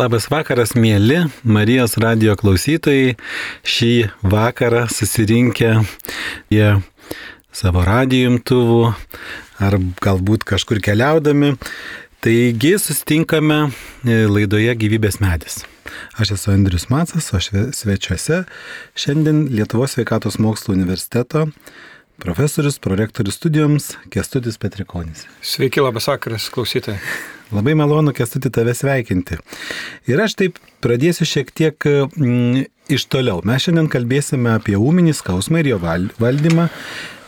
Labas vakaras, mėly Marijos radio klausytojai. Šį vakarą susirinkę jie savo radio imtuvų ar galbūt kažkur keliaudami. Taigi susitinkame e, laidoje gyvybės medis. Aš esu Andrius Macas, o svečiuose šiandien Lietuvos sveikatos mokslo universiteto profesorius, prorektorius studijoms Kestutis Petrikonis. Sveiki, labas vakaras, klausytojai. Labai malonu, Kestuti, tave sveikinti. Ir aš taip pradėsiu šiek tiek mm, iš toliau. Mes šiandien kalbėsime apie ūminį skausmą ir jo valdymą.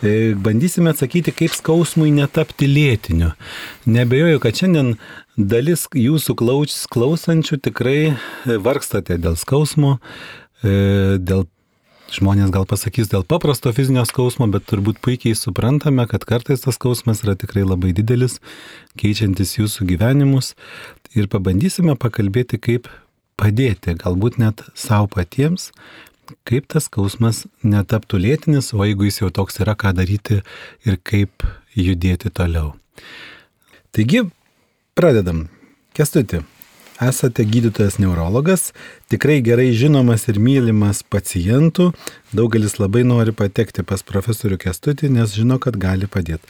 E, bandysime atsakyti, kaip skausmui netapti lėtiniu. Nebejoju, kad šiandien dalis jūsų klausančių tikrai vargstate dėl skausmo, e, dėl Žmonės gal pasakys dėl paprasto fizinio skausmo, bet turbūt puikiai suprantame, kad kartais tas skausmas yra tikrai labai didelis, keičiantis jūsų gyvenimus. Ir pabandysime pakalbėti, kaip padėti, galbūt net savo patiems, kaip tas skausmas netaptų lėtinis, o jeigu jis jau toks yra, ką daryti ir kaip judėti toliau. Taigi, pradedam. Kestuti, esate gydytojas neurologas, tikrai gerai žinomas ir mylimas pacientų, daugelis labai nori patekti pas profesorių Kestutį, nes žino, kad gali padėti.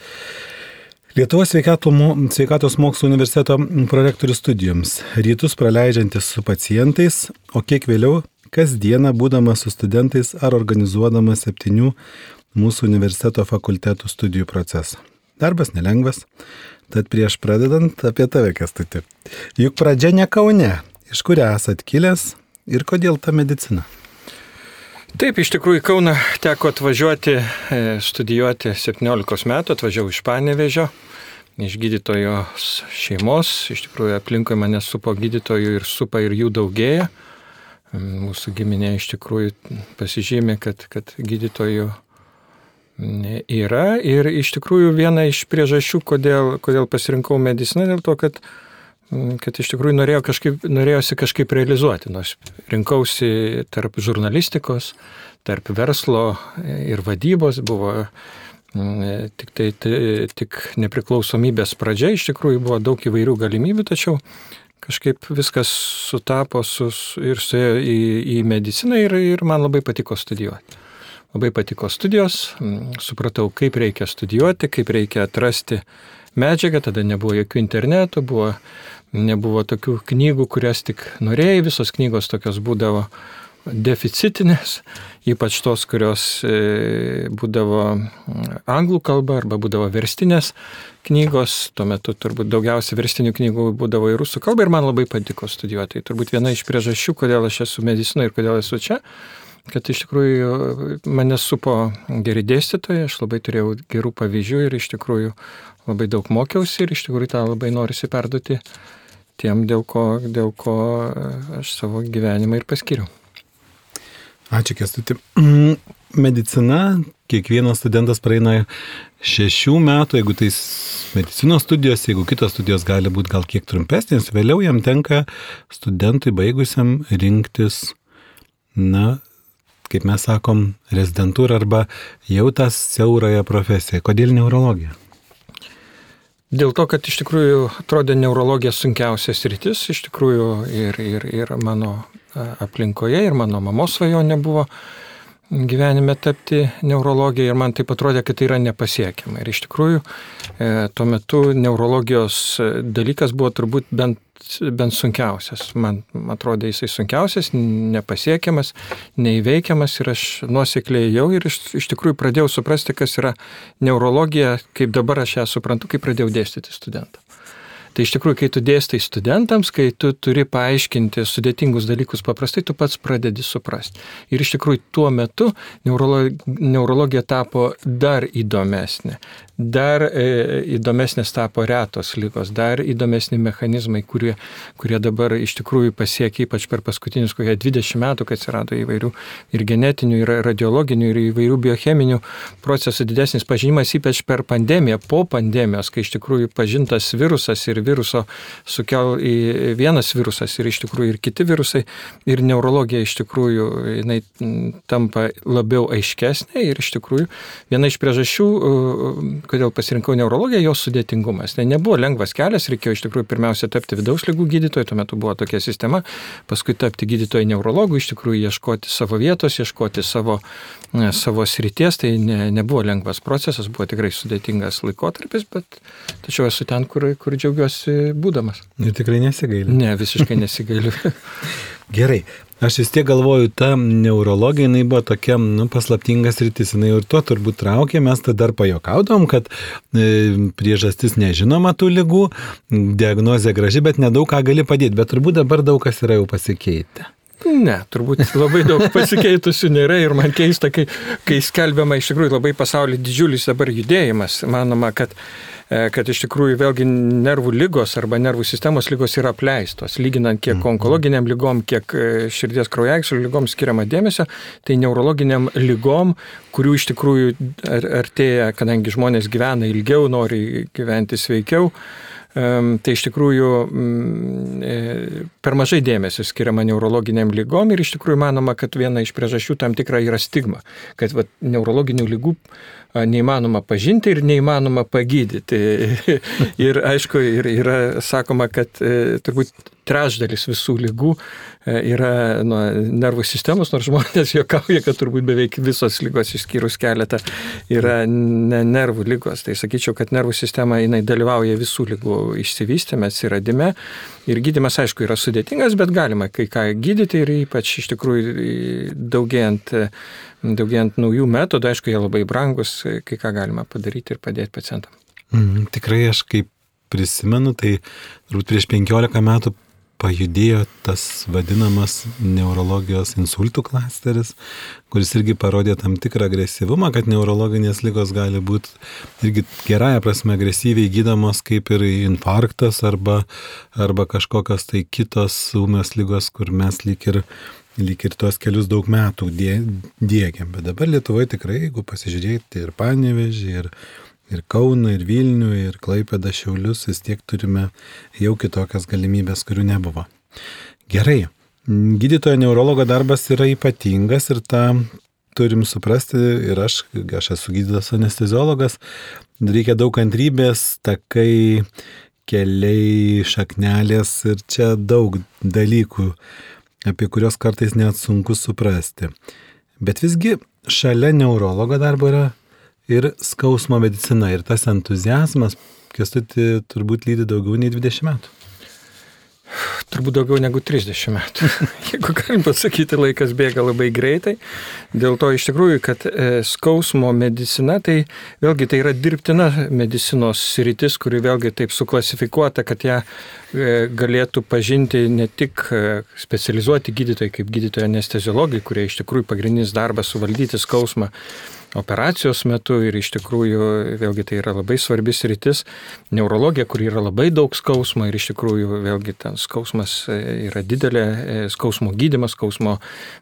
Lietuvos sveikatos mokslo universiteto prorektorių studijoms, rytus praleidžiantis su pacientais, o kiek vėliau kasdieną būdamas su studentais ar organizuodamas septynių mūsų universiteto fakultetų studijų procesą. Darbas nelengvas, Tad prieš pradedant apie tave, Kestuti. Juk pradžia ne Kaune. Iš kur esat kilęs ir kodėl ta medicina? Taip, iš tikrųjų, Kauna teko atvažiuoti, e, studijuoti 17 metų, atvažiavau iš Panevežio, iš gydytojos šeimos, iš tikrųjų aplinkui mane supo gydytojų ir supa ir jų daugėja. Mūsų giminė iš tikrųjų pasižymė, kad, kad gydytojų yra ir iš tikrųjų viena iš priežasčių, kodėl, kodėl pasirinkau mediciną, dėl to, kad, mm, kad iš tikrųjų norėjau kažkaip, norėjosi kažkaip realizuoti. Nors rinkausi tarp žurnalistikos, tarp verslo ir vadybos, buvo mm, tik, tai, tik nepriklausomybės pradžia, iš tikrųjų buvo daug įvairių galimybių, tačiau kažkaip viskas sutapo su, ir suėjo į, į mediciną ir, ir man labai patiko studijuoti. Labai patiko studijos, supratau, kaip reikia studijuoti, kaip reikia atrasti medžiagą, tada nebuvo jokių internetų, buvo, nebuvo tokių knygų, kurias tik norėjai, visos knygos tokios būdavo deficitinės, ypač tos, kurios e, būdavo anglų kalba arba būdavo verstinės knygos, tuo metu turbūt daugiausiai verstinių knygų būdavo į rusų kalbą ir man labai patiko studijuoti. Tai turbūt viena iš priežasčių, kodėl aš esu medicinoje ir kodėl esu čia, kad iš tikrųjų mane supo geri dėstytojai, aš labai turėjau gerų pavyzdžių ir iš tikrųjų labai daug mokiausi ir iš tikrųjų tą labai norisi perduoti tiem, dėl ko, dėl ko aš savo gyvenimą ir paskiriu. Ačiū, Kestuti. Medicina, kiekvienas studentas praeina šešių metų, jeigu tai medicinos studijos, jeigu kitos studijos gali būti gal kiek trumpesnės, vėliau jam tenka studentui baigusiam rinktis, na, kaip mes sakom, rezidentūrą arba jau tas siaurąją profesiją. Kodėl neurologija? Dėl to, kad iš tikrųjų atrodė neurologija sunkiausias rytis, iš tikrųjų ir, ir, ir mano aplinkoje, ir mano mamos svajonė buvo gyvenime tapti neurologija ir man taip atrodė, kad tai yra nepasiekiama. Ir iš tikrųjų e, tuo metu neurologijos dalykas buvo turbūt bent, bent sunkiausias. Man atrodė jisai sunkiausias, nepasiekiamas, neįveikiamas ir aš nuosekliai jau ir iš, iš tikrųjų pradėjau suprasti, kas yra neurologija, kaip dabar aš ją suprantu, kai pradėjau dėstyti studentams. Tai iš tikrųjų, kai tu dėstai studentams, kai tu turi paaiškinti sudėtingus dalykus paprastai, tu pats pradedi suprasti. Ir iš tikrųjų tuo metu neurologija tapo dar įdomesnė. Dar e, įdomesnės tapo retos lygos, dar įdomesni mechanizmai, kurie, kurie dabar iš tikrųjų pasiekia ypač per paskutinius kokie 20 metų, kai atsirado įvairių ir genetinių, ir radiologinių, ir įvairių biocheminių procesų didesnis pažinimas, ypač per pandemiją, po pandemijos, kai iš tikrųjų pažintas virusas ir viruso sukel vienas virusas ir iš tikrųjų ir kiti virusai. Ir neurologija iš tikrųjų jinai tampa labiau aiškesnė ir iš tikrųjų viena iš priežasčių, kodėl pasirinkau neurologiją, jos sudėtingumas. Tai nebuvo lengvas kelias, reikėjo iš tikrųjų pirmiausia tapti vidaus lygų gydytoju, tuo metu buvo tokia sistema, paskui tapti gydytoju neurologu, iš tikrųjų ieškoti savo vietos, ieškoti savo, savo srities, tai ne, nebuvo lengvas procesas, buvo tikrai sudėtingas laikotarpis, bet tačiau esu ten, kur, kur džiaugiuosi būdamas. Ir tikrai nesigailiu. Ne, visiškai nesigailiu. Gerai, aš vis tiek galvoju, ta neurologija, jinai buvo tokia, nu, paslaptingas rytis, jinai ir tuo turbūt traukė, mes tada dar pajokaudom, kad e, priežastis nežinoma tų lygų, diagnozė graži, bet nedaug ką gali padėti, bet turbūt dabar daug kas yra jau pasikeitę. Ne, turbūt labai daug pasikeitusių nėra ir man keista, kai, kai skelbiama iš tikrųjų labai pasaulyje didžiulis dabar judėjimas. Manoma, kad, e, kad iš tikrųjų vėlgi nervų lygos arba nervų sistemos lygos yra apleistos. Lyginant kiek mhm. onkologiniam lygom, kiek e, širdies kraujagyslių lygom skiriama dėmesio, tai neurologiniam lygom, kurių iš tikrųjų artėja, kadangi žmonės gyvena ilgiau, nori gyventi sveikiau tai iš tikrųjų mm, e, per mažai dėmesio skiriama neurologiniam lygom ir iš tikrųjų manoma, kad viena iš priežasčių tam tikra yra stigma, kad va, neurologinių lygų neįmanoma pažinti ir neįmanoma pagydyti. ir aišku, ir yra sakoma, kad e, turbūt trečdalis visų lygų e, yra nuo nervų sistemos, nors žmonės juokauja, kad turbūt beveik visos lygos išskyrus keletą yra ne nervų lygos. Tai sakyčiau, kad nervų sistema jinai dalyvauja visų lygų išsivystėme, atsiradime. Ir gydimas, aišku, yra sudėtingas, bet galima kai ką gydyti ir ypač iš tikrųjų daugėjant daugėjant naujų metodų, aišku, jie labai brangus, kai ką galima padaryti ir padėti pacientam. Mm, tikrai aš kaip prisimenu, tai turbūt prieš 15 metų pajudėjo tas vadinamas neurologijos insultų klasteris, kuris irgi parodė tam tikrą agresyvumą, kad neurologinės lygos gali būti irgi gerąją prasme agresyviai gydamos kaip ir infarktas arba, arba kažkokios tai kitos ūmios lygos, kur mes lyg ir lyg ir tuos kelius daug metų dėgiam. Bet dabar Lietuvoje tikrai, jeigu pasižiūrėti ir Panevežį, ir, ir Kauną, ir Vilnių, ir Klaipėdą Šiaulius, vis tiek turime jau kitokias galimybės, kurių nebuvo. Gerai. Gydytojo neurologo darbas yra ypatingas ir tą turim suprasti ir aš, aš esu gydytojas anesteziologas, reikia daug kantrybės, takai, keliai, šaknelės ir čia daug dalykų apie kuriuos kartais net sunku suprasti. Bet visgi šalia neurologo darbo yra ir skausmo medicina ir tas entuzijazmas, kestutį turbūt lydi daugiau nei 20 metų. Turbūt daugiau negu 30 metų. Jeigu galim pasakyti, laikas bėga labai greitai. Dėl to iš tikrųjų, kad e, skausmo medicina, tai vėlgi tai yra dirbtina medicinos sritis, kuri vėlgi taip suklasifikuota, kad ją e, galėtų pažinti ne tik e, specializuoti gydytojai kaip gydytojai anesteziologai, kurie iš tikrųjų pagrindinis darbas suvaldyti skausmą operacijos metu ir iš tikrųjų vėlgi tai yra labai svarbis rytis. Neurologija, kur yra labai daug skausmo ir iš tikrųjų vėlgi ten skausmas e, yra didelė, e, skausmo gydimas, skausmo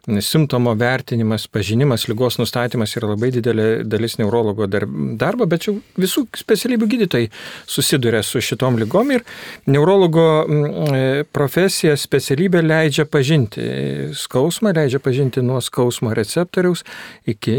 simptomo vertinimas, pažinimas, lygos nustatymas yra labai didelė dalis neurologo darbo, bet čia visų specialybių gydytojai susiduria su šitom lygom ir neurologo e, profesija, specialybė leidžia pažinti skausmą, leidžia pažinti nuo skausmo receptoriaus iki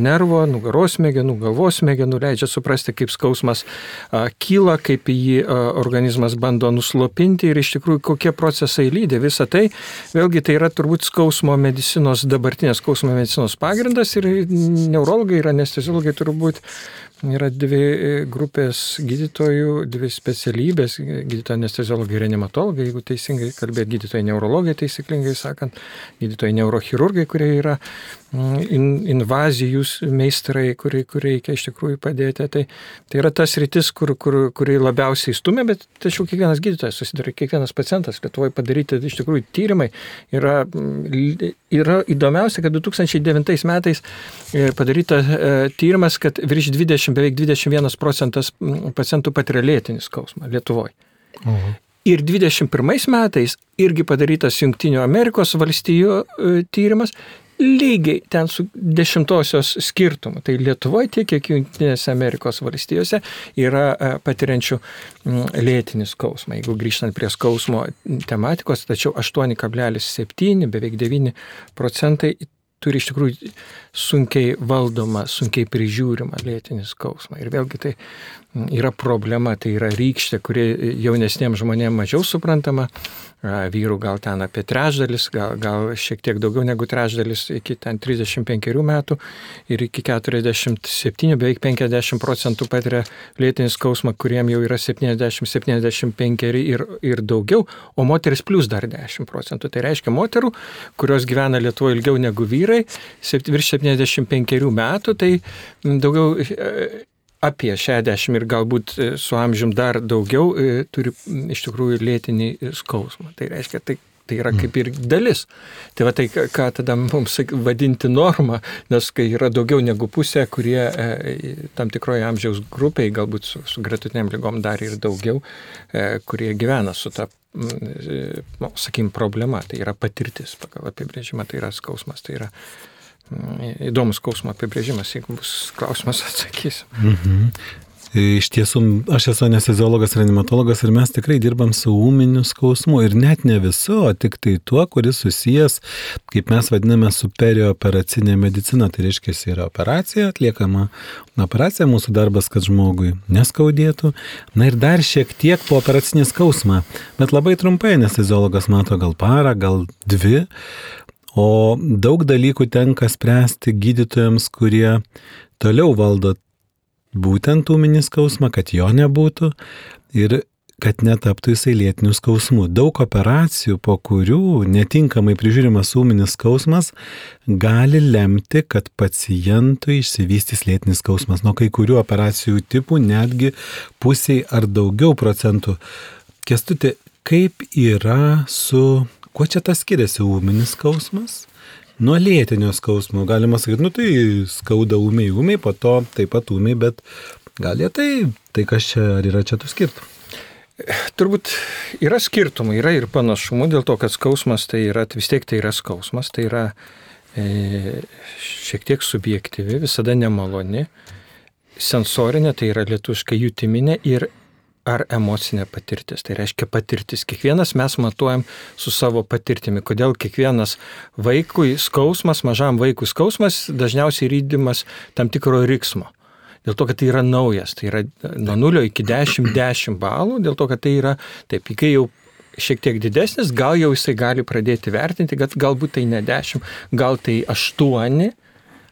nervų nervo, nugaros smegenų, galvos smegenų, leidžia suprasti, kaip skausmas a, kyla, kaip jį a, organizmas bando nuslopinti ir iš tikrųjų kokie procesai lydi. Visą tai, vėlgi, tai yra turbūt skausmo medicinos, dabartinės skausmo medicinos pagrindas ir neurologai ir anesteziologai turbūt Yra dvi e, grupės gydytojų, dvi specialybės - gydytojai anesteziologai ir reanimatologai, jeigu teisingai kalbėti, gydytojai neurologai, taisyklingai sakant, gydytojai neurochirurgai, kurie yra in, invazijų meistrai, kurie, kurie reikia iš tikrųjų padėti. Tai, tai yra tas rytis, kur, kur, kuri labiausiai stumia, bet tačiau kiekvienas gydytojas susiduria, kiekvienas pacientas Lietuvoje padaryti iš tikrųjų tyrimai yra, mm, yra įdomiausia, kad 2009 metais e, padaryta e, tyrimas, kad virš 20 20, beveik 21 procentas pacientų patiria lėtinį skausmą Lietuvoje. Mhm. Ir 21 metais irgi padarytas Junktinių Amerikos valstijų e, tyrimas lygiai ten su dešimtosios skirtumu. Tai Lietuvoje tiek, kiek Junktinėse Amerikos valstijose yra e, patiriančių lėtinį skausmą. Jeigu grįžtant prie skausmo tematikos, tačiau 8,7, beveik 9 procentai turi iš tikrųjų sunkiai valdomą, sunkiai prižiūrimą lėtinį skausmą. Ir vėlgi tai yra problema, tai yra rykštė, kuri jaunesniems žmonėms mažiau suprantama, vyrų gal ten apie trečdalis, gal, gal šiek tiek daugiau negu trečdalis iki ten 35 metų ir iki 47, beveik 50 procentų patiria lėtinį skausmą, kuriem jau yra 70-75 ir, ir daugiau, o moteris plus dar 10 procentų. Tai reiškia moterų, kurios gyvena Lietuvoje ilgiau negu vyrai, virš 75 metų, tai daugiau apie 60 ir galbūt e, su amžium dar daugiau e, turi iš tikrųjų lėtinį skausmą. Tai reiškia, tai, tai yra kaip ir dalis. Tai va tai, ką tada mums vadinti norma, nes kai yra daugiau negu pusė, kurie e, tam tikroje amžiaus grupiai, galbūt su, su gretutiniam lygom dar ir daugiau, kurie gyvena su ta nu, sakykim, problema, tai yra patirtis pagal apibrėžimą, tai yra skausmas, tai yra įdomus skausmo apibrėžimas, jeigu bus klausimas, atsakysiu. Mhm. Iš tiesų, aš esu anesteziologas, reanimatologas ir mes tikrai dirbam su ūminiu skausmu ir net ne visu, o tik tai tuo, kuris susijęs, kaip mes vadiname, su perioperacinė medicina. Tai reiškia, yra operacija, atliekama operacija, mūsų darbas, kad žmogui neskaudėtų. Na ir dar šiek tiek po operacinį skausmą, bet labai trumpai anesteziologas mato gal parą, gal dvi. O daug dalykų tenka spręsti gydytojams, kurie toliau valdo būtent ūminį skausmą, kad jo nebūtų ir kad netaptų jisai lėtinių skausmų. Daug operacijų, po kurių netinkamai prižiūrimas ūminis skausmas, gali lemti, kad pacientui išsivystys lėtinis skausmas. Nuo kai kurių operacijų tipų netgi pusiai ar daugiau procentų. Kestuti, kaip yra su Kuo čia tas skiriasi ūminis skausmas? Nuo lėtinio skausmo galima sakyti, nu tai skauda ūmiai, ūmiai, po to taip pat ūmiai, bet gal jie tai, tai kas čia, ar yra čia tų skirtumų? Turbūt yra skirtumų, yra ir panašumų, dėl to, kad skausmas tai yra, vis tiek tai yra skausmas, tai yra e, šiek tiek subjektyvi, visada nemaloni, sensorinė, tai yra lietuškai jutiminė ir ar emocinė patirtis. Tai reiškia patirtis. Kiekvienas mes matuojam su savo patirtimi. Kodėl kiekvienas vaikui skausmas, mažam vaikui skausmas dažniausiai rydimas tam tikro riksmo. Dėl to, kad tai yra naujas, tai yra nuo 0 iki 10, 10 balų, dėl to, kad tai yra, taip, kai jau šiek tiek didesnis, gal jau jisai gali pradėti vertinti, kad galbūt tai ne 10, gal tai 8,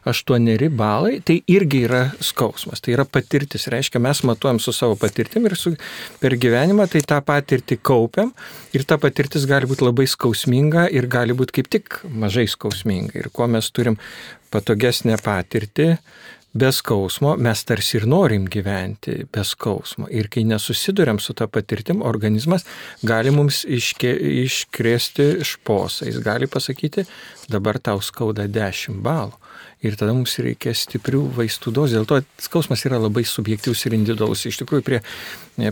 aštuoneri balai, tai irgi yra skausmas, tai yra patirtis. Reiškia, mes matuojam su savo patirtim ir su, per gyvenimą tai tą patirtį kaupiam ir ta patirtis gali būti labai skausminga ir gali būti kaip tik mažai skausminga. Ir kuo mes turim patogesnę patirtį, be skausmo mes tarsi ir norim gyventi be skausmo. Ir kai nesusidurėm su tą patirtim, organizmas gali mums iškė, iškrėsti šposą. Jis gali pasakyti, dabar tau skauda 10 balų ir tada mums reikia stiprių vaistų dozės. Dėl to skausmas yra labai subjektyvus ir individualus. Iš tikrųjų, prie,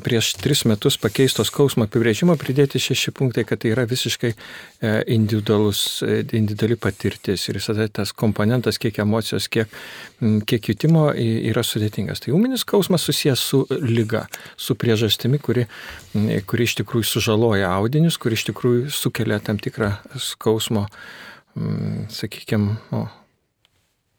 prieš tris metus pakeisto skausmo apibrėžimo pridėti šeši punktai, kad tai yra visiškai e, individualus, e, individuali patirtis ir visada tas komponentas, kiek emocijos, kiek, kiek jutimo yra sudėtingas. Tai ūminis skausmas susijęs su lyga, su priežastimi, kuri, kuri iš tikrųjų sužaloja audinius, kuri iš tikrųjų sukelia tam tikrą skausmo, sakykime,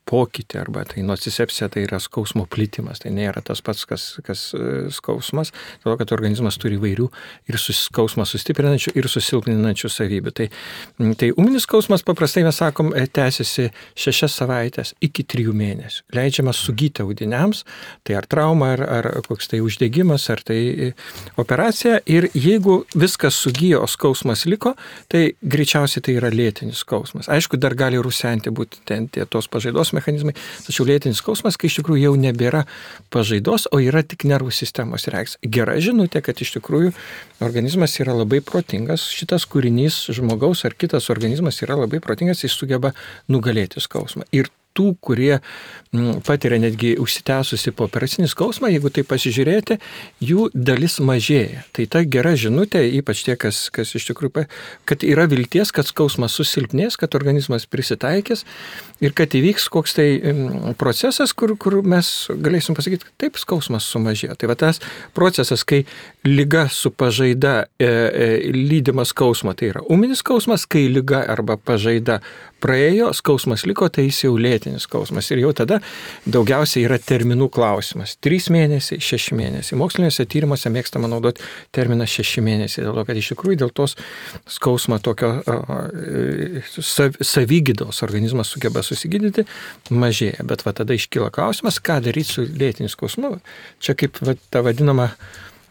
pokytį arba tai nocicepcija tai yra skausmo plitimas, tai nėra tas pats, kas, kas e, skausmas, dėl to, kad organizmas turi įvairių ir skausmą sustiprinančių ir susilpninančių savybių. Tai, tai uminis skausmas paprastai mes sakom e, tęsiasi šešias savaitės iki trijų mėnesių. Leidžiama sugyti audiniams, tai ar trauma, ar, ar koks tai uždegimas, ar tai e, operacija ir jeigu viskas sugyjo, o skausmas liko, tai greičiausiai tai yra lėtinis skausmas. Aišku, dar gali rusenti būti ten tie tos pažaidos mechanizmai, tačiau lėtinis skausmas, kai iš tikrųjų jau nebėra pažaidos, o yra tik nervų sistemos reakcija. Gera žinutė, kad iš tikrųjų organizmas yra labai protingas, šitas kūrinys žmogaus ar kitas organizmas yra labai protingas, jis sugeba nugalėti skausmą. Ir tų, kurie mm, patiria netgi užsitęsusi po operacinį skausmą, jeigu tai pasižiūrėti, jų dalis mažėja. Tai ta gera žinutė, ypač tie, kas, kas iš tikrųjų, kad yra vilties, kad skausmas susilpnės, kad organizmas prisitaikys ir kad įvyks koks tai mm, procesas, kur, kur mes galėsim pasakyti, taip skausmas sumažėjo. Tai va tas procesas, kai lyga su pažaida e, e, lydimas skausmo, tai yra uminis skausmas, kai lyga arba pažaida praėjo, skausmas liko, tai jis jau lėtinis skausmas. Ir jau tada daugiausiai yra terminų klausimas. 3 mėnesiai, 6 mėnesiai. Moksliniuose tyrimuose mėgstama naudoti terminą 6 mėnesiai, dėl to, kad iš tikrųjų dėl tos skausmo tokio sav, savygydos organizmas sugeba susigydyti, mažėja. Bet va tada iškyla klausimas, ką daryti su lėtiniu skausmu. Čia kaip va, ta vadinama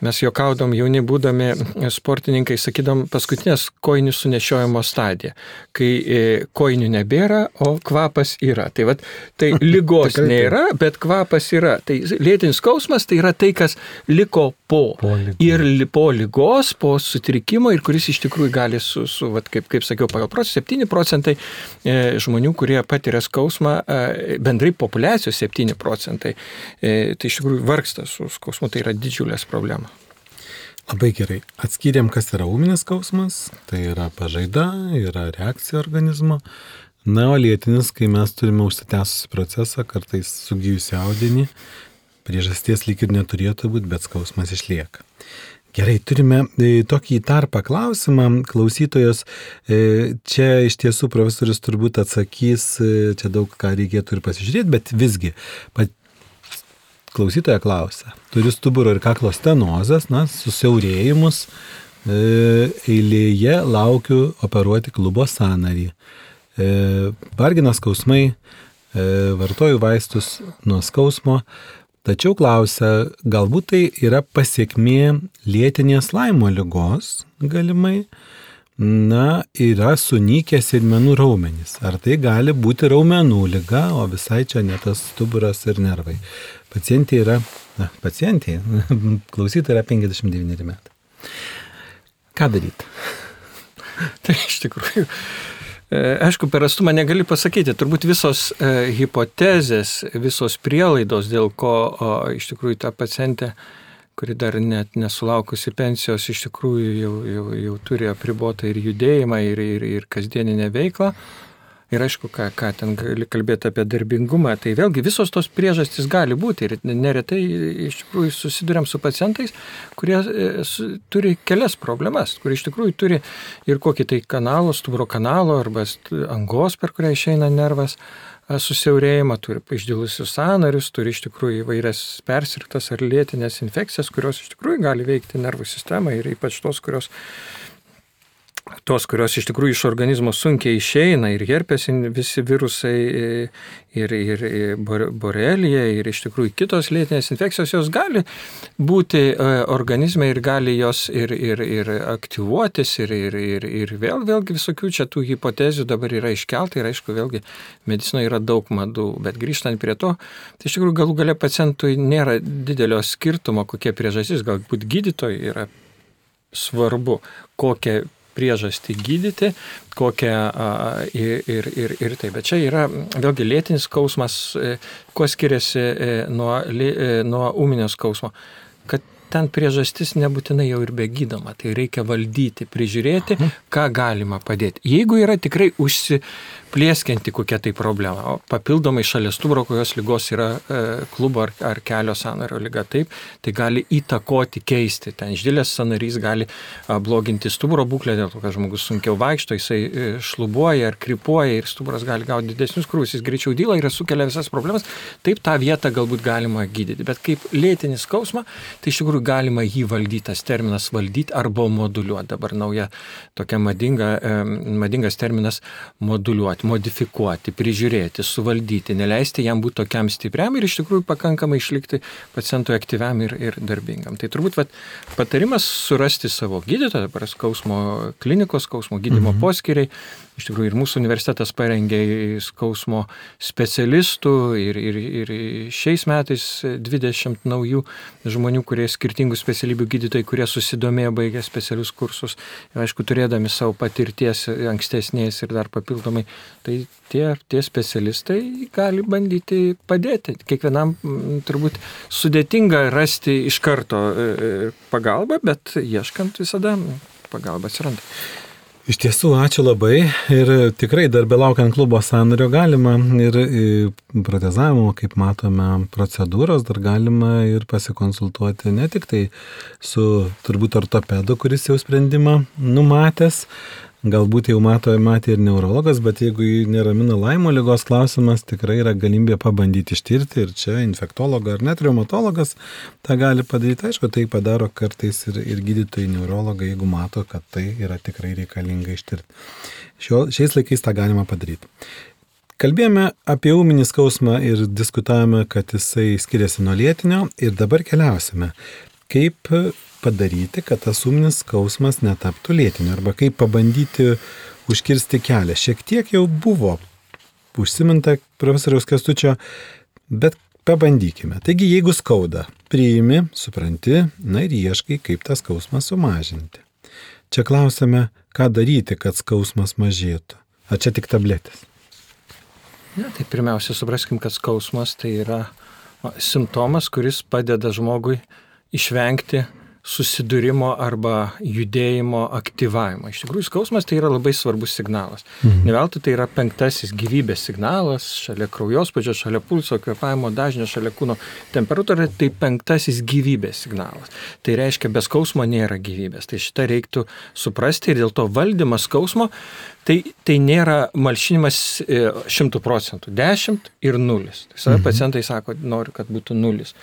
Mes juokaudom jauni būdami sportininkai, sakydom, paskutinės koinių sunešiojimo stadija, kai e, koinių nebėra, o kvapas yra. Tai, vat, tai lygos nėra, bet kvapas yra. Tai lėtinis skausmas tai yra tai, kas liko po. po ir po lygos, po sutrikimo ir kuris iš tikrųjų gali su, su vat, kaip, kaip sakiau, pagal procesą 7 procentai e, žmonių, kurie patiria skausmą, e, bendrai populiacijos 7 procentai, e, tai iš tikrųjų vargsta su skausmu, tai yra didžiulės problemos. Labai gerai. Atskyrėm, kas yra ūminis skausmas, tai yra pažaida, yra reakcija organizmo. Na, o lėtinis, kai mes turime užsitęsusi procesą, kartais sugyjusi audinį, priežasties lyg ir neturėtų būti, bet skausmas išlieka. Gerai, turime e, tokį tarpą klausimą. Klausytojas, e, čia iš tiesų profesorius turbūt atsakys, e, čia daug ką reikėtų ir pasižiūrėti, bet visgi klausytoja klausia, turiu stuburo ir kaklo stenozės, na, susiaurėjimus, e, eilėje laukiu operuoti klubo sanarį. E, vargina skausmai, e, vartoju vaistus nuo skausmo, tačiau klausia, galbūt tai yra pasiekmė lėtinės laimo lygos galimai, na, yra sunykęs sėdmenų raumenys. Ar tai gali būti raumenų lyga, o visai čia ne tas stuburas ir nervai. Pacientė yra, na, pacientė, klausytojai yra 59 metai. Ką daryti? tai iš tikrųjų. E, aišku, per atstumą negali pasakyti, turbūt visos e, hipotezės, visos prielaidos, dėl ko o, iš tikrųjų ta pacientė, kuri dar net nesulaukusi pensijos, iš tikrųjų jau, jau, jau turi apribotą ir judėjimą, ir, ir, ir kasdieninę veiklą, Ir aišku, ką, ką ten gali kalbėti apie darbingumą, tai vėlgi visos tos priežastys gali būti. Ir neretai iš tikrųjų susidurėm su pacientais, kurie e, turi kelias problemas, kurie iš tikrųjų turi ir kokį tai kanalo, stuburo kanalo arba angos, per kurią išeina nervas susiaurėjimą, turi išdilusius sanarius, turi iš tikrųjų įvairias persirktas ar lėtinės infekcijas, kurios iš tikrųjų gali veikti nervų sistemą ir ypač tos, kurios tos, kurios iš tikrųjų iš organizmo sunkiai išeina, ir herpes visi virusai, ir, ir, ir borelija, ir iš tikrųjų kitos lėtinės infekcijos, jos gali būti e, organizme ir gali jos ir, ir, ir aktyvuotis, ir, ir, ir, ir vėl, vėlgi visokių čia tų hipotezių dabar yra iškelta, ir aišku, vėlgi medicinoje yra daug madų, bet grįžtant prie to, tai iš tikrųjų galų gale pacientui nėra didelio skirtumo, kokie priežastys, galbūt gydytojai yra svarbu, kokią priežastį gydyti, kokią ir, ir, ir, ir tai. Bet čia yra vėlgi lėtinis skausmas, e, kuo skiriasi e, nuo, e, nuo ūminio skausmo. Kad ten priežastis nebūtinai jau ir begydoma, tai reikia valdyti, prižiūrėti, mhm. ką galima padėti. Jeigu yra tikrai užsi plėskinti kokia tai problema. O papildomai šalia stuburo, kokios lygos yra e, klubo ar, ar kelio sanario lyga, taip, tai gali įtakoti, keisti. Ten išdėlės sanarys gali a, bloginti stuburo būklę, dėl to, kad žmogus sunkiau vaikšto, jisai e, šlubuoja ar kripuoja ir stuburas gali gauti didesnius krūvis, jis greičiau dyla ir sukelia visas problemas. Taip tą vietą galbūt galima gydyti. Bet kaip lėtinis skausmą, tai iš tikrųjų galima jį valdyti, tas terminas valdyti arba moduliuoti. Dabar nauja tokia madinga, e, madingas terminas moduliuoti koreguoti, modifikuoti, prižiūrėti, suvaldyti, neleisti jam būti tokiam stipriam ir iš tikrųjų pakankamai išlikti pacientui aktyviam ir, ir darbingam. Tai turbūt vat, patarimas surasti savo gydytoją, dabar skausmo klinikos, skausmo gydimo mhm. poskiriai, iš tikrųjų ir mūsų universitetas parengė skausmo specialistų ir, ir, ir šiais metais 20 naujų žmonių, kurie skirtingų specialybių gydytojai, kurie susidomėjo, baigė specialius kursus, ir, aišku, turėdami savo patirties ankstesnės ir dar papildomai, tai tie, tie specialistai gali bandyti padėti. Kiekvienam turbūt sudėtinga rasti iš karto e, e, pagalbą, bet ieškant visada pagalba atsiranda. Iš tiesų, ačiū labai. Ir tikrai dar belaukiant klubo sanario galima ir protezavimo, kaip matome, procedūros dar galima ir pasikonsultuoti ne tik tai su turbūt ortopedu, kuris jau sprendimą numatęs, galbūt jau mato, matė ir neurologas, bet jeigu neramina laimo lygos klausimas, tikrai yra galimybė pabandyti ištirti ir čia infektologas ar net reumatologas tą gali padaryti. Aišku, tai padaro kartais ir, ir gydytojai neurologai, jeigu mato, kad tai yra tikrai reikalinga ištirti. Šio, šiais laikais tą galima padaryti. Kalbėjome apie ūminį skausmą ir diskutavome, kad jisai skiriasi nuo lėtinio ir dabar keliausime. Kaip padaryti, kad tas ūminis skausmas netaptų lėtiniu arba kaip pabandyti užkirsti kelią. Šiek tiek jau buvo užsiminta profesoriaus Kestučio, bet pabandykime. Taigi, jeigu skauda, priimi, supranti, na ir ieškai, kaip tą skausmą sumažinti. Čia klausime, ką daryti, kad skausmas mažėtų. Ar čia tik tabletės? Ne, tai pirmiausia, supraskim, kad skausmas tai yra simptomas, kuris padeda žmogui išvengti susidūrimo arba judėjimo aktyvavimo. Iš tikrųjų, skausmas tai yra labai svarbus signalas. Mhm. Neveltui tai yra penktasis gyvybės signalas, šalia kraujospūdžio, šalia pulso, kvepavimo dažnio, šalia kūno temperatūra, tai penktasis gyvybės signalas. Tai reiškia, be skausmo nėra gyvybės. Tai šitą reiktų suprasti ir dėl to valdymas skausmo Tai, tai nėra malšinimas e, šimtų procentų, dešimt ir nulis. Tai mhm. pacientai sako, noriu, kad būtų nulis.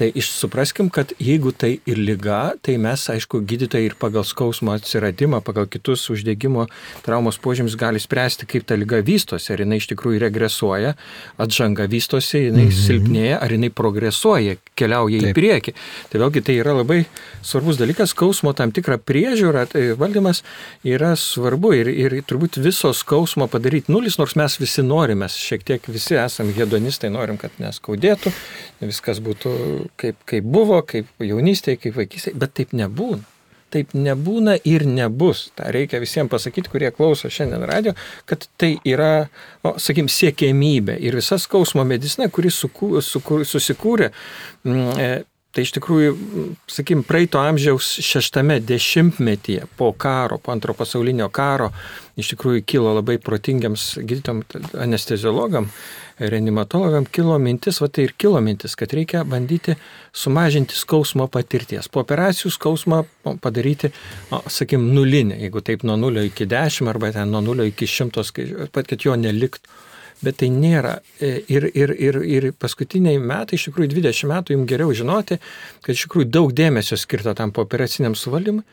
Tai išsupraskim, kad jeigu tai ir lyga, tai mes, aišku, gydytojai ir pagal skausmo atsiradimą, pagal kitus uždegimo traumos požymis gali spręsti, kaip ta lyga vystosi, ar jinai iš tikrųjų regresuoja, atžanga vystosi, jinai mhm. silpnėja, ar jinai progresuoja, keliauja Taip. į priekį. Tai vėlgi tai yra labai svarbus dalykas, skausmo tam tikra priežiūra, tai valdymas yra svarbu ir, ir turbūt viso skausmo padaryti nulis, nors mes visi norime, šiek tiek visi esame hedonistai, norim, kad neskaudėtų, viskas būtų kaip, kaip buvo, kaip jaunystėje, kaip vaikystėje, bet taip nebūna. Taip nebūna ir nebus. Ta reikia visiems pasakyti, kurie klauso šiandien radio, kad tai yra, o, sakykim, siekėmybė ir visa skausmo medicina, kuri suku, suku, susikūrė m, mm, e, Tai iš tikrųjų, sakykim, praeito amžiaus šeštame dešimtmetyje po karo, po antro pasaulinio karo, iš tikrųjų kilo labai protingiams gydytam anesteziologam, reanimatologam, kilo mintis, va tai ir kilo mintis, kad reikia bandyti sumažinti skausmo patirties. Po operacijų skausmą padaryti, o, sakykim, nulinį, jeigu taip nuo nulio iki dešimt arba ten nuo nulio iki šimtos, kad jo neliktų bet tai nėra. E, ir, ir, ir, ir paskutiniai metai, iš tikrųjų 20 metų jums geriau žinoti, kad iš tikrųjų daug dėmesio skirta tam pooperaciniam suvaldymui.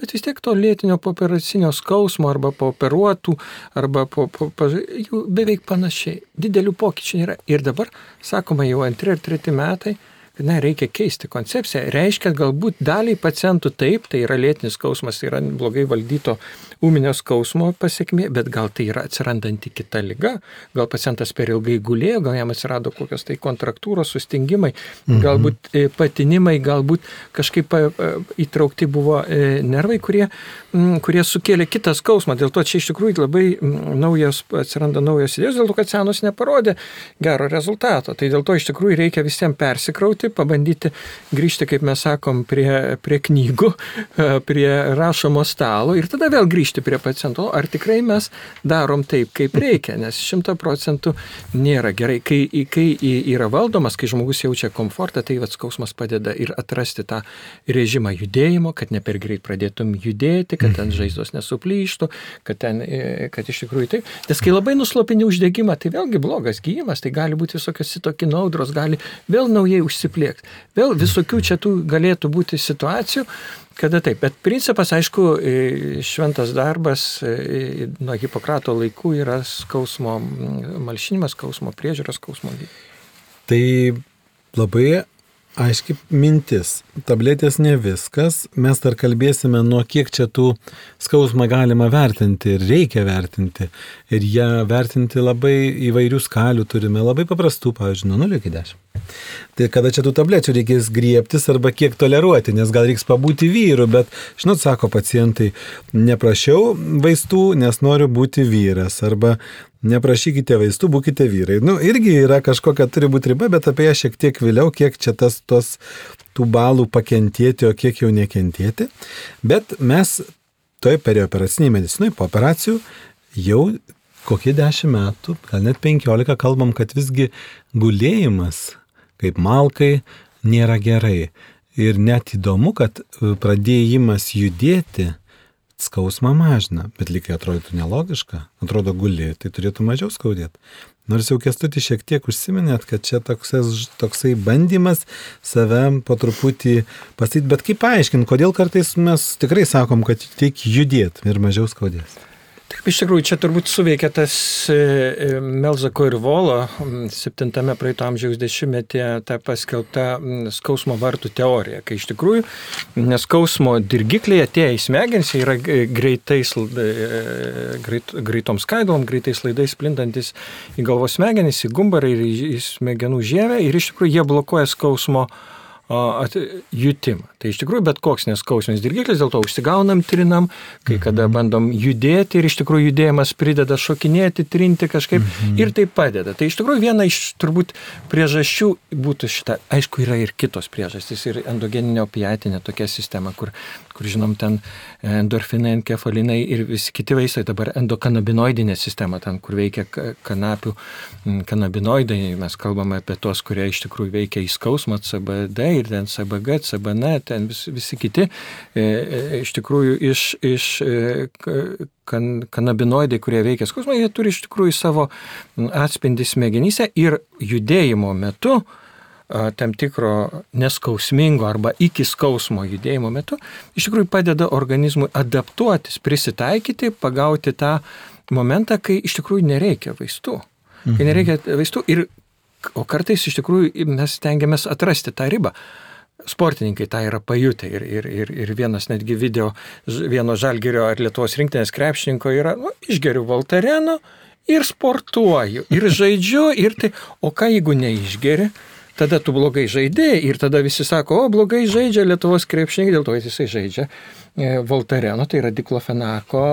Bet vis tiek to lėtinio pooperacinio skausmo arba pooperuotų, arba po, po, po, jų beveik panašiai. Didelių pokyčių nėra. Ir dabar, sakoma, jau antri ar treti metai, kad ne, reikia keisti koncepciją. Reiškia, galbūt daliai pacientų taip, tai yra lėtinis skausmas, tai yra blogai valdyto ūminio skausmo pasiekmė, bet gal tai yra atsirandanti kita lyga, gal pacientas per ilgai gulėjo, gal jam atsirado kokios tai kontraktūros, sustingimai, mhm. galbūt e, patinimai, galbūt kažkaip e, e, įtraukti buvo nervai, kurie, kurie sukėlė kitą skausmą. Dėl to čia iš tikrųjų labai naujas, atsiranda naujas idėjos, dėl to, kad senos neparodė gero rezultato. Tai dėl to iš tikrųjų reikia visiems persikrauti, pabandyti grįžti, kaip mes sakom, prie, prie knygų, prie rašomo stalo ir tada vėl grįžti prie paciento, ar tikrai mes darom taip, kaip reikia, nes šimta procentų nėra gerai. Kai, kai yra valdomas, kai žmogus jaučia komfortą, tai vad skausmas padeda ir atrasti tą režimą judėjimo, kad ne per greit pradėtum judėti, kad ten mhm. žaizdos nesuplyštų, kad, ten, e, kad iš tikrųjų taip. Nes kai labai nuslopini uždegimą, tai vėlgi blogas gyjimas, tai gali būti visokios sitokinaudros, gali vėl naujai užsipliekti. Vėl visokių čia tų galėtų būti situacijų, Kada taip, bet principas, aišku, šventas darbas nuo Hipokrato laikų yra skausmo malšinimas, skausmo priežiūros, skausmo gydymas. Tai labai aiški mintis. Tabletės ne viskas. Mes dar kalbėsime, nuo kiek čia tų skausmą galima vertinti ir reikia vertinti. Ir ją vertinti labai įvairių skalių turime, labai paprastų, pavyzdžiui, nuo 0 iki 10. Tai kada čia tų tablečių reikės griebtis arba kiek toleruoti, nes gal reiks pabūti vyru, bet, žinot, sako pacientai, neprašiau vaistų, nes noriu būti vyras. Arba neprašykite vaistų, būkite vyrai. Nu, irgi yra kažkokia turi būti riba, bet apie ją šiek tiek vėliau, kiek čia tas tos tų balų pakentėti, o kiek jau nekentėti. Bet mes toj perioperaciniai medicinai po operacijų jau kokie dešimt metų, gal net penkiolika kalbam, kad visgi gulėjimas kaip malkai nėra gerai. Ir net įdomu, kad pradėjimas judėti skausmą mažina, bet lygiai atrodytų nelogiška, atrodo guli, tai turėtų mažiau skaudėti. Nors jau kestuti šiek tiek užsiminėt, kad čia toksai, toksai bandymas save po truputį pasakyti, bet kaip paaiškinti, kodėl kartais mes tikrai sakom, kad tik judėt ir mažiau skaudės. Taip, iš tikrųjų, čia turbūt suveikia tas e, e, Melzako ir Volo 7 praeito amžiaus dešimtmetyje ta paskelbta skausmo vartų teorija, kai iš tikrųjų neskausmo dirgikliai atėję į smegenis yra greitais, e, greit, greitom skaidom, greitais laidais plintantis į galvos smegenis, į gumbarą ir į smegenų žievę ir iš tikrųjų jie blokuoja skausmo jutimą. Tai iš tikrųjų bet koks neskausminis dirgiklis, dėl to užsigaunam, trinam, kai kada mhm. bandom judėti ir iš tikrųjų judėjimas prideda šokinėti, trinti kažkaip mhm. ir tai padeda. Tai iš tikrųjų viena iš turbūt priežasčių būtų šita. Aišku, yra ir kitos priežastys, ir endogeninė opiatinė tokia sistema, kur, kur žinom, ten endorfinai, enkefalinai ir visi kiti vaistai, dabar endokanabinoidinė sistema, ten, kur veikia kanapių kanabinoidai, mes kalbame apie tos, kurie iš tikrųjų veikia į skausmą, CBD ir ten CBG, CBN, ten vis, visi kiti, e, e, iš tikrųjų iš, iš e, kan, kanabinoidai, kurie veikia skausmą, jie turi iš tikrųjų savo atspindį smegenyse ir judėjimo metu tam tikro neskausmingo arba iki skausmo judėjimo metu, iš tikrųjų padeda organizmui adaptuotis, prisitaikyti, pagauti tą momentą, kai iš tikrųjų nereikia vaistų. Kai mhm. nereikia vaistų ir, o kartais iš tikrųjų mes stengiamės atrasti tą ribą sportininkai tą yra pajutę ir, ir, ir, ir vienas netgi video vieno žalgerio ar Lietuvos rinktinės krepšininko yra, nu, išgeriu Valtareno ir sportuoju, ir žaidžiu, ir tai, o ką jeigu neišgeri, tada tu blogai žaidėjai ir tada visi sako, o blogai žaidžia Lietuvos krepšininkai, dėl to jisai žaidžia e, Voltareno, tai yra diklofenako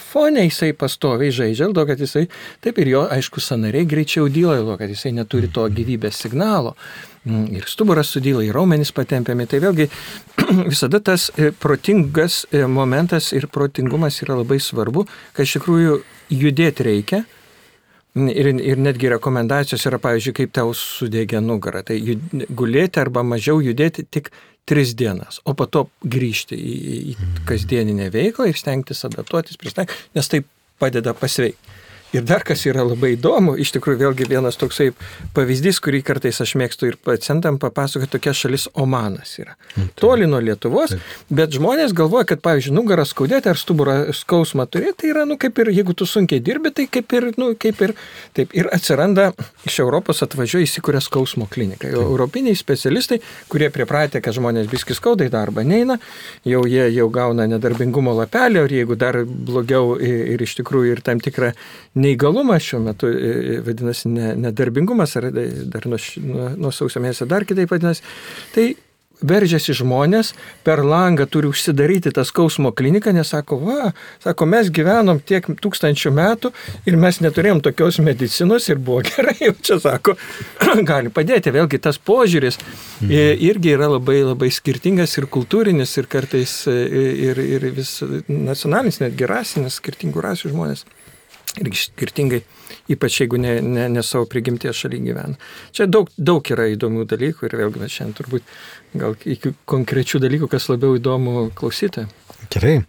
fone, jisai pastoviai žaidžia, dėl to, kad jisai, taip ir jo, aišku, sanariai greičiau dyla, dėl to, kad jisai neturi to gyvybės signalo. Mm, ir stuburas sudyla, ir raumenys patempiami. Tai vėlgi visada tas e, protingas e, momentas ir protingumas yra labai svarbu, kad iš tikrųjų judėti reikia. Ir, ir netgi rekomendacijos yra, pavyzdžiui, kaip tau sudėgia nugara. Tai jud, gulėti arba mažiau judėti tik tris dienas, o po to grįžti į, į kasdieninę veiklą ir stengtis adaptuotis, nes tai padeda pasveikti. Ir dar kas yra labai įdomu, iš tikrųjų vėlgi vienas toksai pavyzdys, kurį kartais aš mėgstu ir pacientam papasakoti, tokia šalis Omanas yra. Mm, taip. Toli nuo Lietuvos, taip. bet žmonės galvoja, kad, pavyzdžiui, nugarą skaudėti ar stuburą skausmą turėti, tai yra, nu, kaip ir, jeigu tu sunkiai dirbi, tai kaip ir, nu, kaip ir, taip, ir atsiranda iš Europos atvažiuoja įsikūrė skausmo klinika. Jau europiniai specialistai, kurie pripratę, kad žmonės biski skaudai darbą neina, jau jie jau gauna nedarbingumo lapelį, ir jeigu dar blogiau ir, ir iš tikrųjų ir tam tikrą neįgalumas šiuo metu e, e, vadinasi ne, nedarbingumas, ar e, dar nuo, nuo, nuo sausio mėnesio dar kitaip vadinasi. Tai veržiasi žmonės, per langą turi užsidaryti tą skausmo kliniką, nes sako, va, sako, mes gyvenom tiek tūkstančių metų ir mes neturėjom tokios medicinos ir buvo gerai, jau čia sako, gali padėti. Vėlgi tas požiūris mhm. irgi yra labai labai skirtingas ir kultūrinis, ir kartais ir, ir vis nacionalinis, netgi rasinis, skirtingų rasių žmonės ir skirtingai, ypač jeigu ne, ne, ne savo prigimties šalyje gyvena. Čia daug, daug yra įdomių dalykų ir vėlgi šiandien turbūt gal iki konkrečių dalykų, kas labiau įdomu klausyti. Gerai.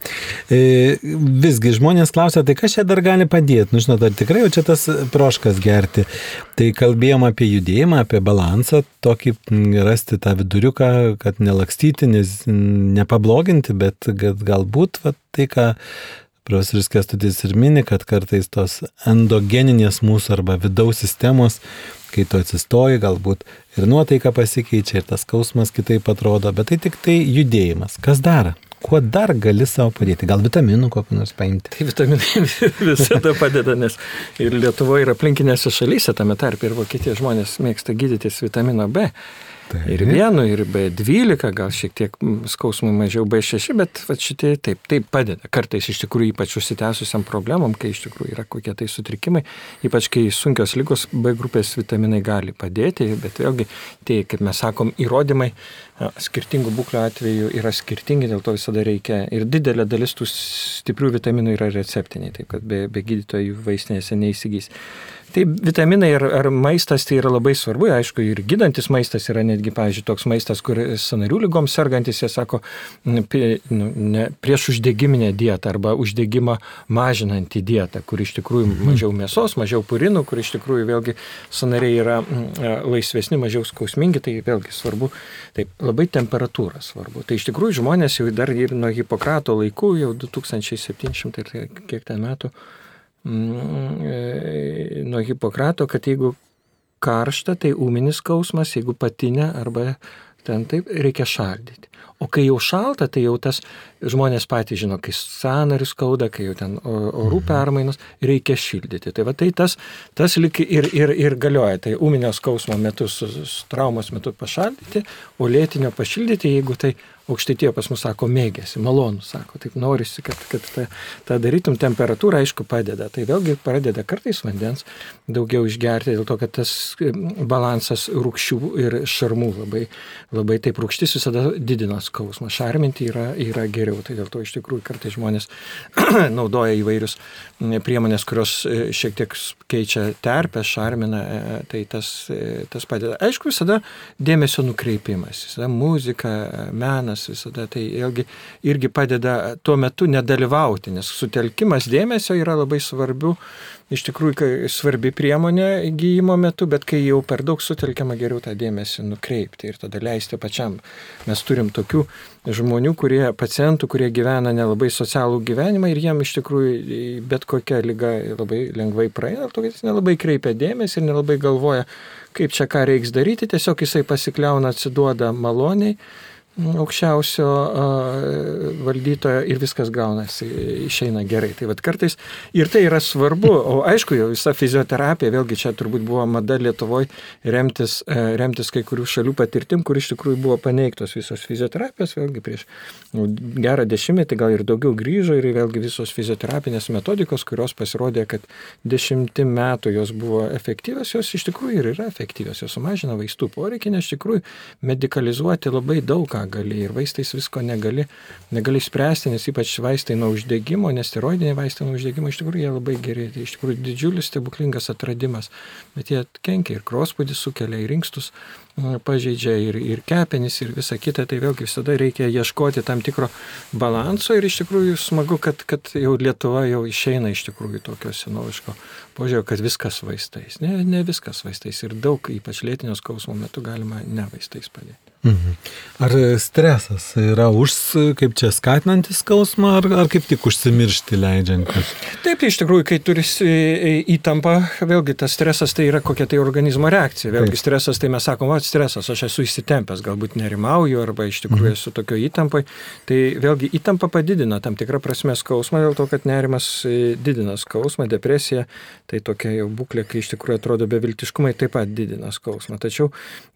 E, visgi žmonės klausia, tai kas čia dar gali padėti? Nu, žinot, ar tikrai jau čia tas proškas gerti? Tai kalbėjom apie judėjimą, apie balansą, tokį rasti tą viduriuką, kad nelakstyti, nes nepabloginti, bet galbūt va, tai, ką Profesorius Kestutis ir mini, kad kartais tos endogeninės mūsų arba vidaus sistemos kai tu atsistoji, galbūt ir nuotaika pasikeičia, ir tas skausmas kitaip atrodo, bet tai tik tai judėjimas. Kas dar? Kuo dar gali savo padėti? Gal vitaminų kokį nors paimti? Tai vitaminai visada padeda, nes ir Lietuvoje, ir aplinkinėse šalyse, tame tarp ir Vokietijos žmonės mėgsta gydytis vitamino B. Taip. Ir vienu, ir B12, gal šiek tiek skausmui mažiau B6, bet va, šitie taip, taip padeda. Kartais iš tikrųjų ypač užsitęsusiam problemam, kai iš tikrųjų yra kokie tai sutrikimai, ypač kai sunkios lygos B grupės vitaminai gali padėti, bet vėlgi tai, kaip mes sakom, įrodymai skirtingų būklių atveju yra skirtingi, dėl to visada reikia ir didelė dalis tų stiprių vitaminų yra receptiniai, taip kad be, be gydytojų vaistinėse neįsigys. Tai vitaminai ar, ar maistas tai yra labai svarbu, aišku, ir gydantis maistas yra netgi, pavyzdžiui, toks maistas, kur sanarių lygoms sergantis, jie sako, nu, ne, prieš uždegiminę dietą arba uždegimą mažinantį dietą, kur iš tikrųjų mhm. mažiau mėsos, mažiau purinų, kur iš tikrųjų vėlgi sanariai yra laisvesni, mažiau skausmingi, tai vėlgi svarbu, taip labai temperatūra svarbu. Tai iš tikrųjų žmonės jau dar ir nuo Hipokrato laikų, jau 2700 ir kiek ten metų, e, nuo Hipokrato, kad jeigu karšta, tai ūminis skausmas, jeigu patinė arba ten taip, reikia šaldyti. O kai jau šalta, tai jau tas žmonės patys žino, kai sanarius skauda, kai jau ten orų mhm. permainos, reikia šildyti. Tai va tai tas, tas lik ir, ir, ir galioja. Tai ūminio skausmo metu, traumos metu pašaldyti, o lėtinio pašildyti, jeigu tai aukštytie pas mus sako mėgėsi, malonu, sako, taip norisi, kad, kad tą, tą darytum, temperatūra aišku padeda, tai vėlgi pradeda kartais vandens daugiau išgerti, dėl to, kad tas balansas rūkščių ir šarmų labai, labai taip rūkštis visada didina skausmą, šarminti yra, yra geriau, tai dėl to iš tikrųjų kartais žmonės naudoja įvairius priemonės, kurios e, šiek tiek keičia terpę, šarmina, e, tai tas, e, tas padeda. Aišku, visada dėmesio nukreipimas, visada muzika, menas, dėmesys visada. Tai irgi, irgi padeda tuo metu nedalyvauti, nes sutelkimas dėmesio yra labai svarbių, iš tikrųjų svarbi priemonė gyjimo metu, bet kai jau per daug sutelkiama geriau tą dėmesį nukreipti ir tada leisti pačiam. Mes turim tokių žmonių, kurie, pacientų, kurie gyvena nelabai socialų gyvenimą ir jiem iš tikrųjų bet kokia lyga labai lengvai praeina, to jis nelabai kreipia dėmesį ir nelabai galvoja, kaip čia ką reiks daryti, tiesiog jisai pasikliauna, atsiduoda maloniai aukščiausio valdytojo ir viskas gaunasi, išeina gerai. Tai vad kartais ir tai yra svarbu, o aišku, jau visa fizioterapija, vėlgi čia turbūt buvo mada Lietuvoje remtis, remtis kai kurių šalių patirtim, kur iš tikrųjų buvo paneigtos visos fizioterapijos, vėlgi prieš nu, gerą dešimtmetį gal ir daugiau grįžo ir vėlgi visos fizioterapinės metodikos, kurios pasirodė, kad dešimtim metų jos buvo efektyvios, jos iš tikrųjų ir yra efektyvios, jos sumažina vaistų poreikį, nes iš tikrųjų medicalizuoti labai daug ką gali ir vaistais visko negali, negali spręsti, nes ypač vaistai nuo uždegimo, nes steroidiniai vaistai nuo uždegimo iš tikrųjų jie labai geri, tai iš tikrųjų didžiulis stebuklingas atradimas, bet jie kenkia ir krospūdį sukelia, ir inkstus pažeidžia ir, ir kepenis ir visa kita, tai vėlgi visada reikia ieškoti tam tikro balanso ir iš tikrųjų smagu, kad, kad jau Lietuva jau išeina iš tikrųjų tokio senoviško požiūrio, kad viskas vaistais. Ne, ne viskas vaistais ir daug, ypač lėtinio skausmo metu galima ne vaistais padėti. Mhm. Ar stresas yra už, kaip čia skatinantis skausmą, ar, ar kaip tik užsimiršti leidžiantis? Taip, tai iš tikrųjų, kai turi įtampą, vėlgi tas stresas tai yra kokia tai organizmo reakcija. Vėlgi Taip. stresas, tai mes sakom, va, stresas, aš esu įsitempęs, galbūt nerimauju, arba iš tikrųjų mhm. esu tokio įtampai. Tai vėlgi įtampa padidina tam tikrą prasme skausmą, dėl to, kad nerimas e, didina skausmą, depresija, tai tokia jau būklė, kai iš tikrųjų atrodo beviltiškumai, taip pat didina skausmą. Tačiau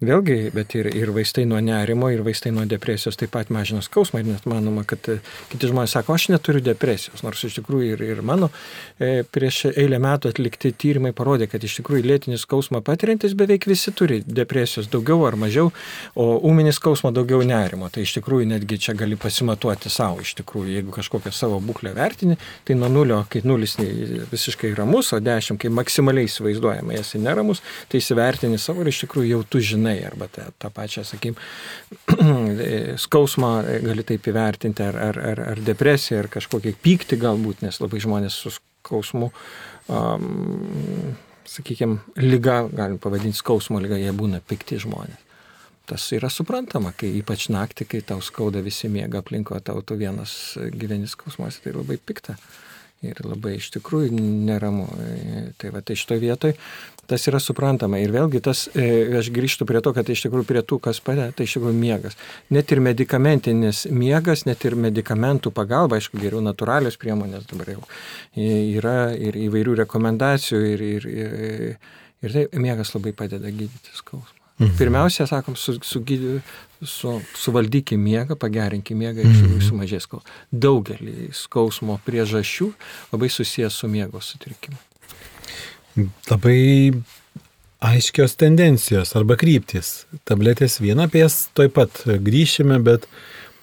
vėlgi, bet ir, ir vaistai nuo nuo nerimo ir vaistai nuo depresijos taip pat mažina skausmą ir net manoma, kad e, kiti žmonės sako, aš neturiu depresijos, nors iš tikrųjų ir, ir mano e, prieš eilę metų atlikti tyrimai parodė, kad iš tikrųjų lėtinį skausmą patiriantis beveik visi turi depresijos daugiau ar mažiau, o ūminį skausmą daugiau nerimo. Tai iš tikrųjų netgi čia gali pasimatuoti savo, iš tikrųjų, jeigu kažkokią savo būklę vertini, tai nuo nulio, kai nulis visiškai ramus, o dešimt, kai maksimaliai įsivaizduojama, esi neramus, tai įsivertini savo ir iš tikrųjų jau tu žinai arba tą, tą pačią, sakykim, skausmą gali taip įvertinti, ar, ar, ar, ar depresiją, ar kažkokį pyktį galbūt, nes labai žmonės su skausmu, um, sakykime, lyga, galim pavadinti skausmo lyga, jie būna pikti žmonės. Tas yra suprantama, kai ypač naktį, kai tau skauda visi miega aplinko, tau tu vienas gyveni skausmuose, tai labai pikta. Ir labai iš tikrųjų neramu. Tai va, tai šito vietoj tas yra suprantama. Ir vėlgi tas, e, aš grįžtu prie to, kad iš tikrųjų prie tų, kas padeda, tai iš tikrųjų miegas. Net ir medikamentinis miegas, net ir medikamentų pagalba, aišku, geriau natūralios priemonės dabar jau yra ir įvairių rekomendacijų ir, ir, ir, ir tai miegas labai padeda gydyti skausmą. Mhm. Pirmiausia, sakom, su, su, su, suvaldykime miegą, pagerinkime miegą ir iš tikrųjų sumažės skausmo. Daugelį skausmo priežasčių labai susijęs su miego sutrikimu. Labai aiškios tendencijos arba kryptis. Tabletės viena apie jas toj pat grįšime, bet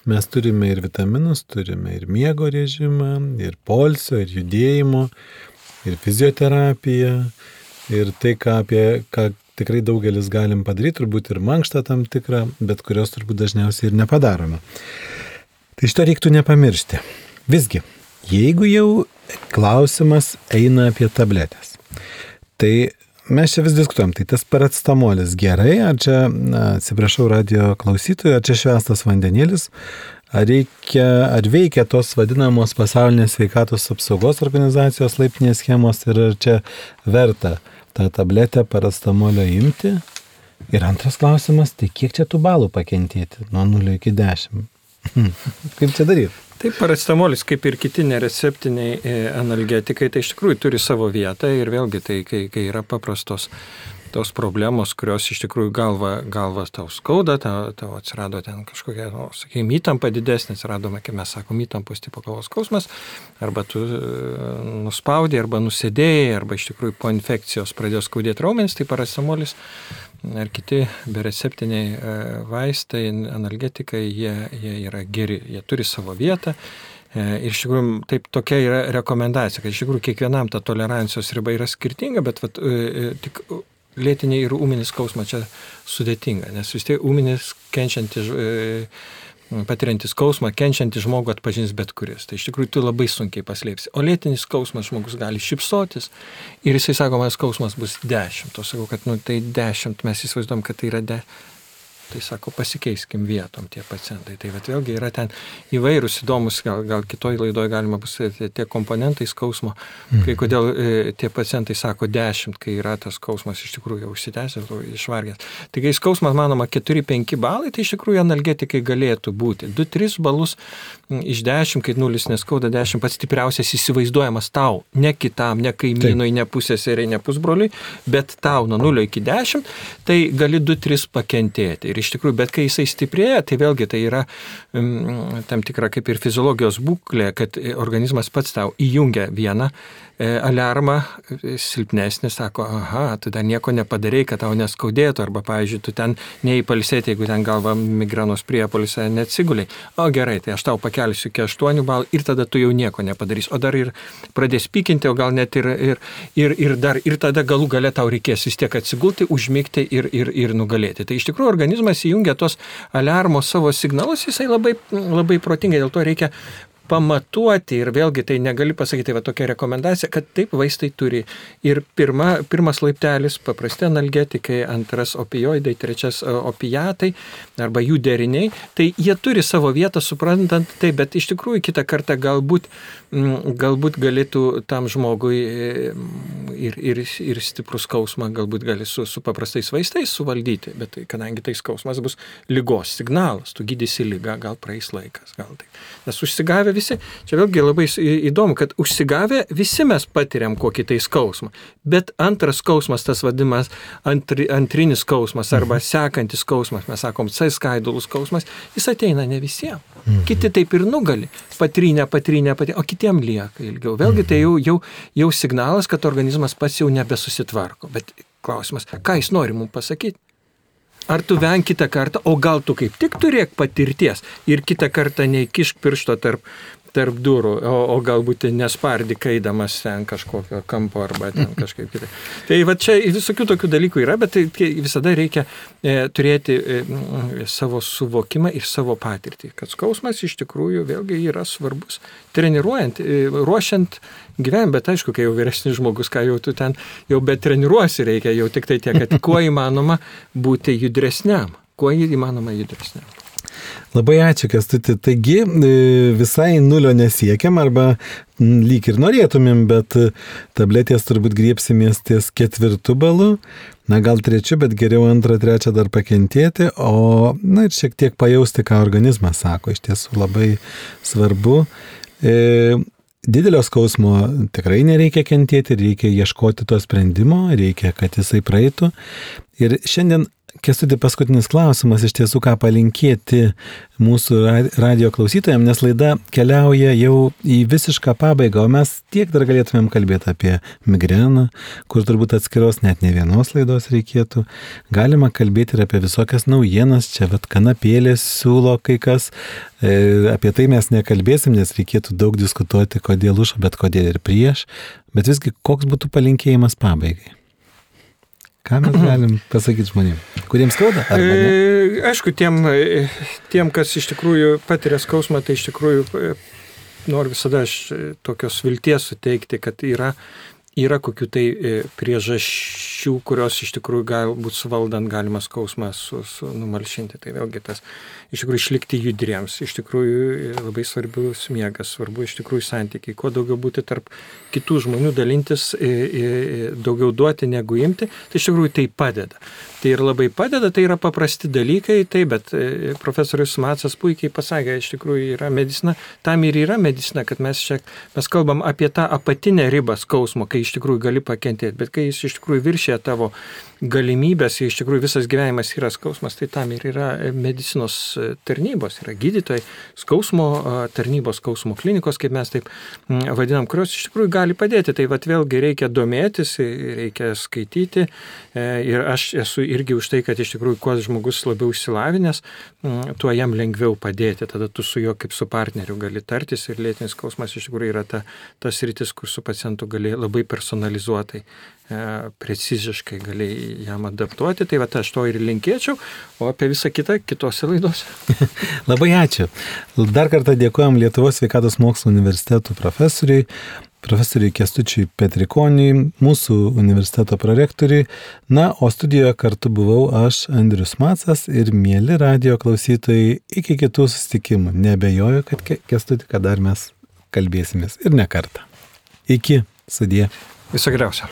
mes turime ir vitaminus, turime ir miego režimą, ir polsio, ir judėjimo, ir fizioterapiją, ir tai, ką apie ką tikrai daugelis galim padaryti, turbūt ir mankštą tam tikrą, bet kurios turbūt dažniausiai ir nepadarome. Tai šito reiktų nepamiršti. Visgi, jeigu jau klausimas eina apie tabletės, tai mes čia vis diskutuojam, tai tas parastamolis gerai, ar čia, na, atsiprašau radio klausytojų, ar čia švestas vandenėlis, ar, reikia, ar veikia tos vadinamos pasaulinės sveikatos apsaugos organizacijos laiptinės schemos ir ar čia verta tą tabletę parastamolio imti. Ir antras klausimas, tai kiek čia tų balų pakentėti nuo 0 iki 10? Kaip čia daryti? Taip, parastamolis, kaip ir kiti nereceptiniai e, analgetikai, tai iš tikrųjų turi savo vietą ir vėlgi tai, kai, kai yra paprastos tos problemos, kurios iš tikrųjų galva, galvas tau skauda, tau, tau atsirado ten kažkokia, nu, sakykime, įtampa didesnė, atsirado, kaip mes sakome, įtampos tipo galvos skausmas, arba tu e, nuspaudai, arba nusėdėjai, arba iš tikrųjų po infekcijos pradėjo skaudėti raumenis, tai paracemolis ar kiti bereceptiniai e, vaistai, analgetikai, jie, jie yra geri, jie turi savo vietą. E, ir iš tikrųjų, taip tokia yra rekomendacija, kad iš tikrųjų kiekvienam ta tolerancijos riba yra skirtinga, bet vat, tik lėtinį ir ūminį skausmą čia sudėtinga, nes vis tiek ūminis kenčiantis, e, patiriantis skausmą, kenčiantis žmogų atpažins bet kuris. Tai iš tikrųjų tu labai sunkiai paslėpsi. O lėtinis skausmas žmogus gali šipsotis ir jisai sako, man skausmas bus 10. O sakau, kad nu, tai 10, mes įsivaizduom, kad tai yra 10 Tai sako, pasikeiskim vietom tie pacientai. Tai vat, vėlgi yra ten įvairūs įdomus, gal, gal kitoj laidoje galima bus tie komponentai skausmo, mhm. kai kodėl e, tie pacientai sako 10, kai yra tas skausmas iš tikrųjų jau užsitęsęs, išvargęs. Tai kai skausmas, manoma, 4-5 balai, tai iš tikrųjų analgetikai galėtų būti. 2-3 balus iš 10, kai nulis neskauda 10, pats stipriausias įsivaizduojamas tau, ne kitam, ne kaimynui, ne pusėseriai, ne pusbroliui, bet tau nuo 0 iki 10, tai gali 2-3 pakentėti. Ir iš tikrųjų, bet kai jisai stiprėja, tai vėlgi tai yra um, tam tikra kaip ir fiziologijos būklė, kad organizmas pats tau įjungia vieną E, alarmą silpnesnis, sako, aha, tu dar nieko nepadarėjai, kad tau neskaudėtų, arba, pavyzdžiui, tu ten neįpalsėti, jeigu ten galva migranos priepolisą neatsiguliai. O gerai, tai aš tau pakelsiu iki 8 balų ir tada tu jau nieko nepadarysi. O dar ir pradės pykinti, o gal net ir, ir, ir, ir dar, ir tada galų gale tau reikės vis tiek atsigulti, užmygti ir, ir, ir nugalėti. Tai iš tikrųjų organizmas įjungia tos alarmo savo signalus, jisai labai, labai protingai, dėl to reikia pamatuoti ir vėlgi tai negali pasakyti, va tokia rekomendacija, kad taip vaistai turi. Ir pirma, pirmas laiptelis paprasti analgetikai, antras opioidai, trečias opiatai arba jų deriniai, tai jie turi savo vietą, suprantant tai, bet iš tikrųjų kitą kartą galbūt, galbūt galėtų tam žmogui e, ir, ir, ir stiprus skausmą galbūt gali su, su paprastais vaistais suvaldyti, bet tai, kadangi tai skausmas bus lygos signalas, tu gydysi lygą, gal praeis laikas, gal tai. Nes užsigavę visi, čia vėlgi labai įdomu, kad užsigavę visi mes patiriam kokį tai skausmą. Bet antras skausmas, tas vadimas antri, antrinis skausmas arba mhm. sekantis skausmas, mes sakom, C skaidulų skausmas, jis ateina ne visiems. Mhm. Kiti taip ir nugali. Patrynė, patrynė, patrynė, o kitiem lieka ilgiau. Vėlgi tai jau, jau, jau signalas, kad organizmas pats jau nebesusitvarko. Bet klausimas, ką jis nori mums pasakyti? Ar tu venk kitą kartą, o gal tu kaip tik turėk patirties ir kitą kartą neįkišk piršto tarp, tarp durų, o, o galbūt nespardi kaidamas ten kažkokio kampo arba ten kažkaip kitai. Tai va čia visokių tokių dalykų yra, bet tai, tai visada reikia e, turėti e, savo suvokimą ir savo patirtį, kad skausmas iš tikrųjų vėlgi yra svarbus. Treniruojant, e, ruošiant gyvenimą, bet aišku, kai jau vyresnis žmogus, ką jau tu ten jau bet treniruosi reikia, jau tik tai tiek, kad kuo įmanoma būti judresniam, kuo įmanoma judresniam. Labai ačiū, Kestuti. Taigi e, visai nulio nesiekiam arba lyg ir norėtumėm, bet tabletės turbūt griepsimės ties ketvirtų balų, na gal trečiu, bet geriau antrą, trečią dar pakentėti, o na ir šiek tiek pajausti, ką organizmas sako. Iš tiesų labai svarbu. E, Didelio skausmo tikrai nereikia kentėti, reikia ieškoti to sprendimo, reikia, kad jisai praeitų. Ir šiandien Kestutė, paskutinis klausimas iš tiesų, ką palinkėti mūsų radio klausytojams, nes laida keliauja jau į visišką pabaigą, o mes tiek dar galėtumėm kalbėti apie migreną, kur turbūt atskiros net ne vienos laidos reikėtų. Galima kalbėti ir apie visokias naujienas, čia vat kanapėlės siūlo kai kas, e, apie tai mes nekalbėsim, nes reikėtų daug diskutuoti, kodėl už, bet kodėl ir prieš, bet visgi koks būtų palinkėjimas pabaigai. Ką mes galim pasakyti žmonėms, kuriems skauda? E, aišku, tiem, e, tiem, kas iš tikrųjų patiria skausmą, tai iš tikrųjų e, noriu visada aš tokios vilties suteikti, kad yra, yra kokių tai priežasčių, kurios iš tikrųjų galbūt suvaldant galima skausmą su, su numalšinti. Tai vėlgi tas iš tikrųjų išlikti judriems, iš tikrųjų labai svarbius miegas, svarbu iš tikrųjų santykiai, kuo daugiau būti tarp kitų žmonių, dalintis, daugiau duoti negu imti, tai iš tikrųjų tai padeda. Tai ir labai padeda, tai yra paprasti dalykai, tai bet e, profesorius Matsas puikiai pasakė, iš tikrųjų yra medicina, tam ir yra medicina, kad mes čia, mes kalbam apie tą apatinę ribą skausmo, kai iš tikrųjų gali pakentėti, bet kai jis iš tikrųjų viršė tavo galimybės, iš tikrųjų visas gyvenimas yra skausmas, tai tam ir yra medicinos tarnybos, yra gydytojai, skausmo tarnybos, skausmo klinikos, kaip mes taip vadinam, kurios iš tikrųjų gali padėti. Tai vad vėlgi reikia domėtis, reikia skaityti e, ir aš esu irgi už tai, kad iš tikrųjų kuo žmogus labiau išsilavinęs, tuo jam lengviau padėti, tada tu su juo kaip su partneriu gali tartis ir lėtinis skausmas iš tikrųjų yra ta, tas rytis, kur su pacientu gali labai personalizuotai E, preciziškai gali jam adaptuoti. Tai va, aš to ir linkėčiau, o apie visą kitą kitose laidose. Labai ačiū. Dar kartą dėkojom Lietuvos sveikatos mokslo universitetų profesoriui, profesoriui Kestučiui Petrikoniui, mūsų universiteto prorektoriui. Na, o studijoje kartu buvau aš, Andrius Macas ir mėly radio klausytojai. Iki kitų susitikimų. Nebejoju, kad Kestutį, kad dar mes kalbėsimės ir ne kartą. Iki, sudė. Viso geriausio.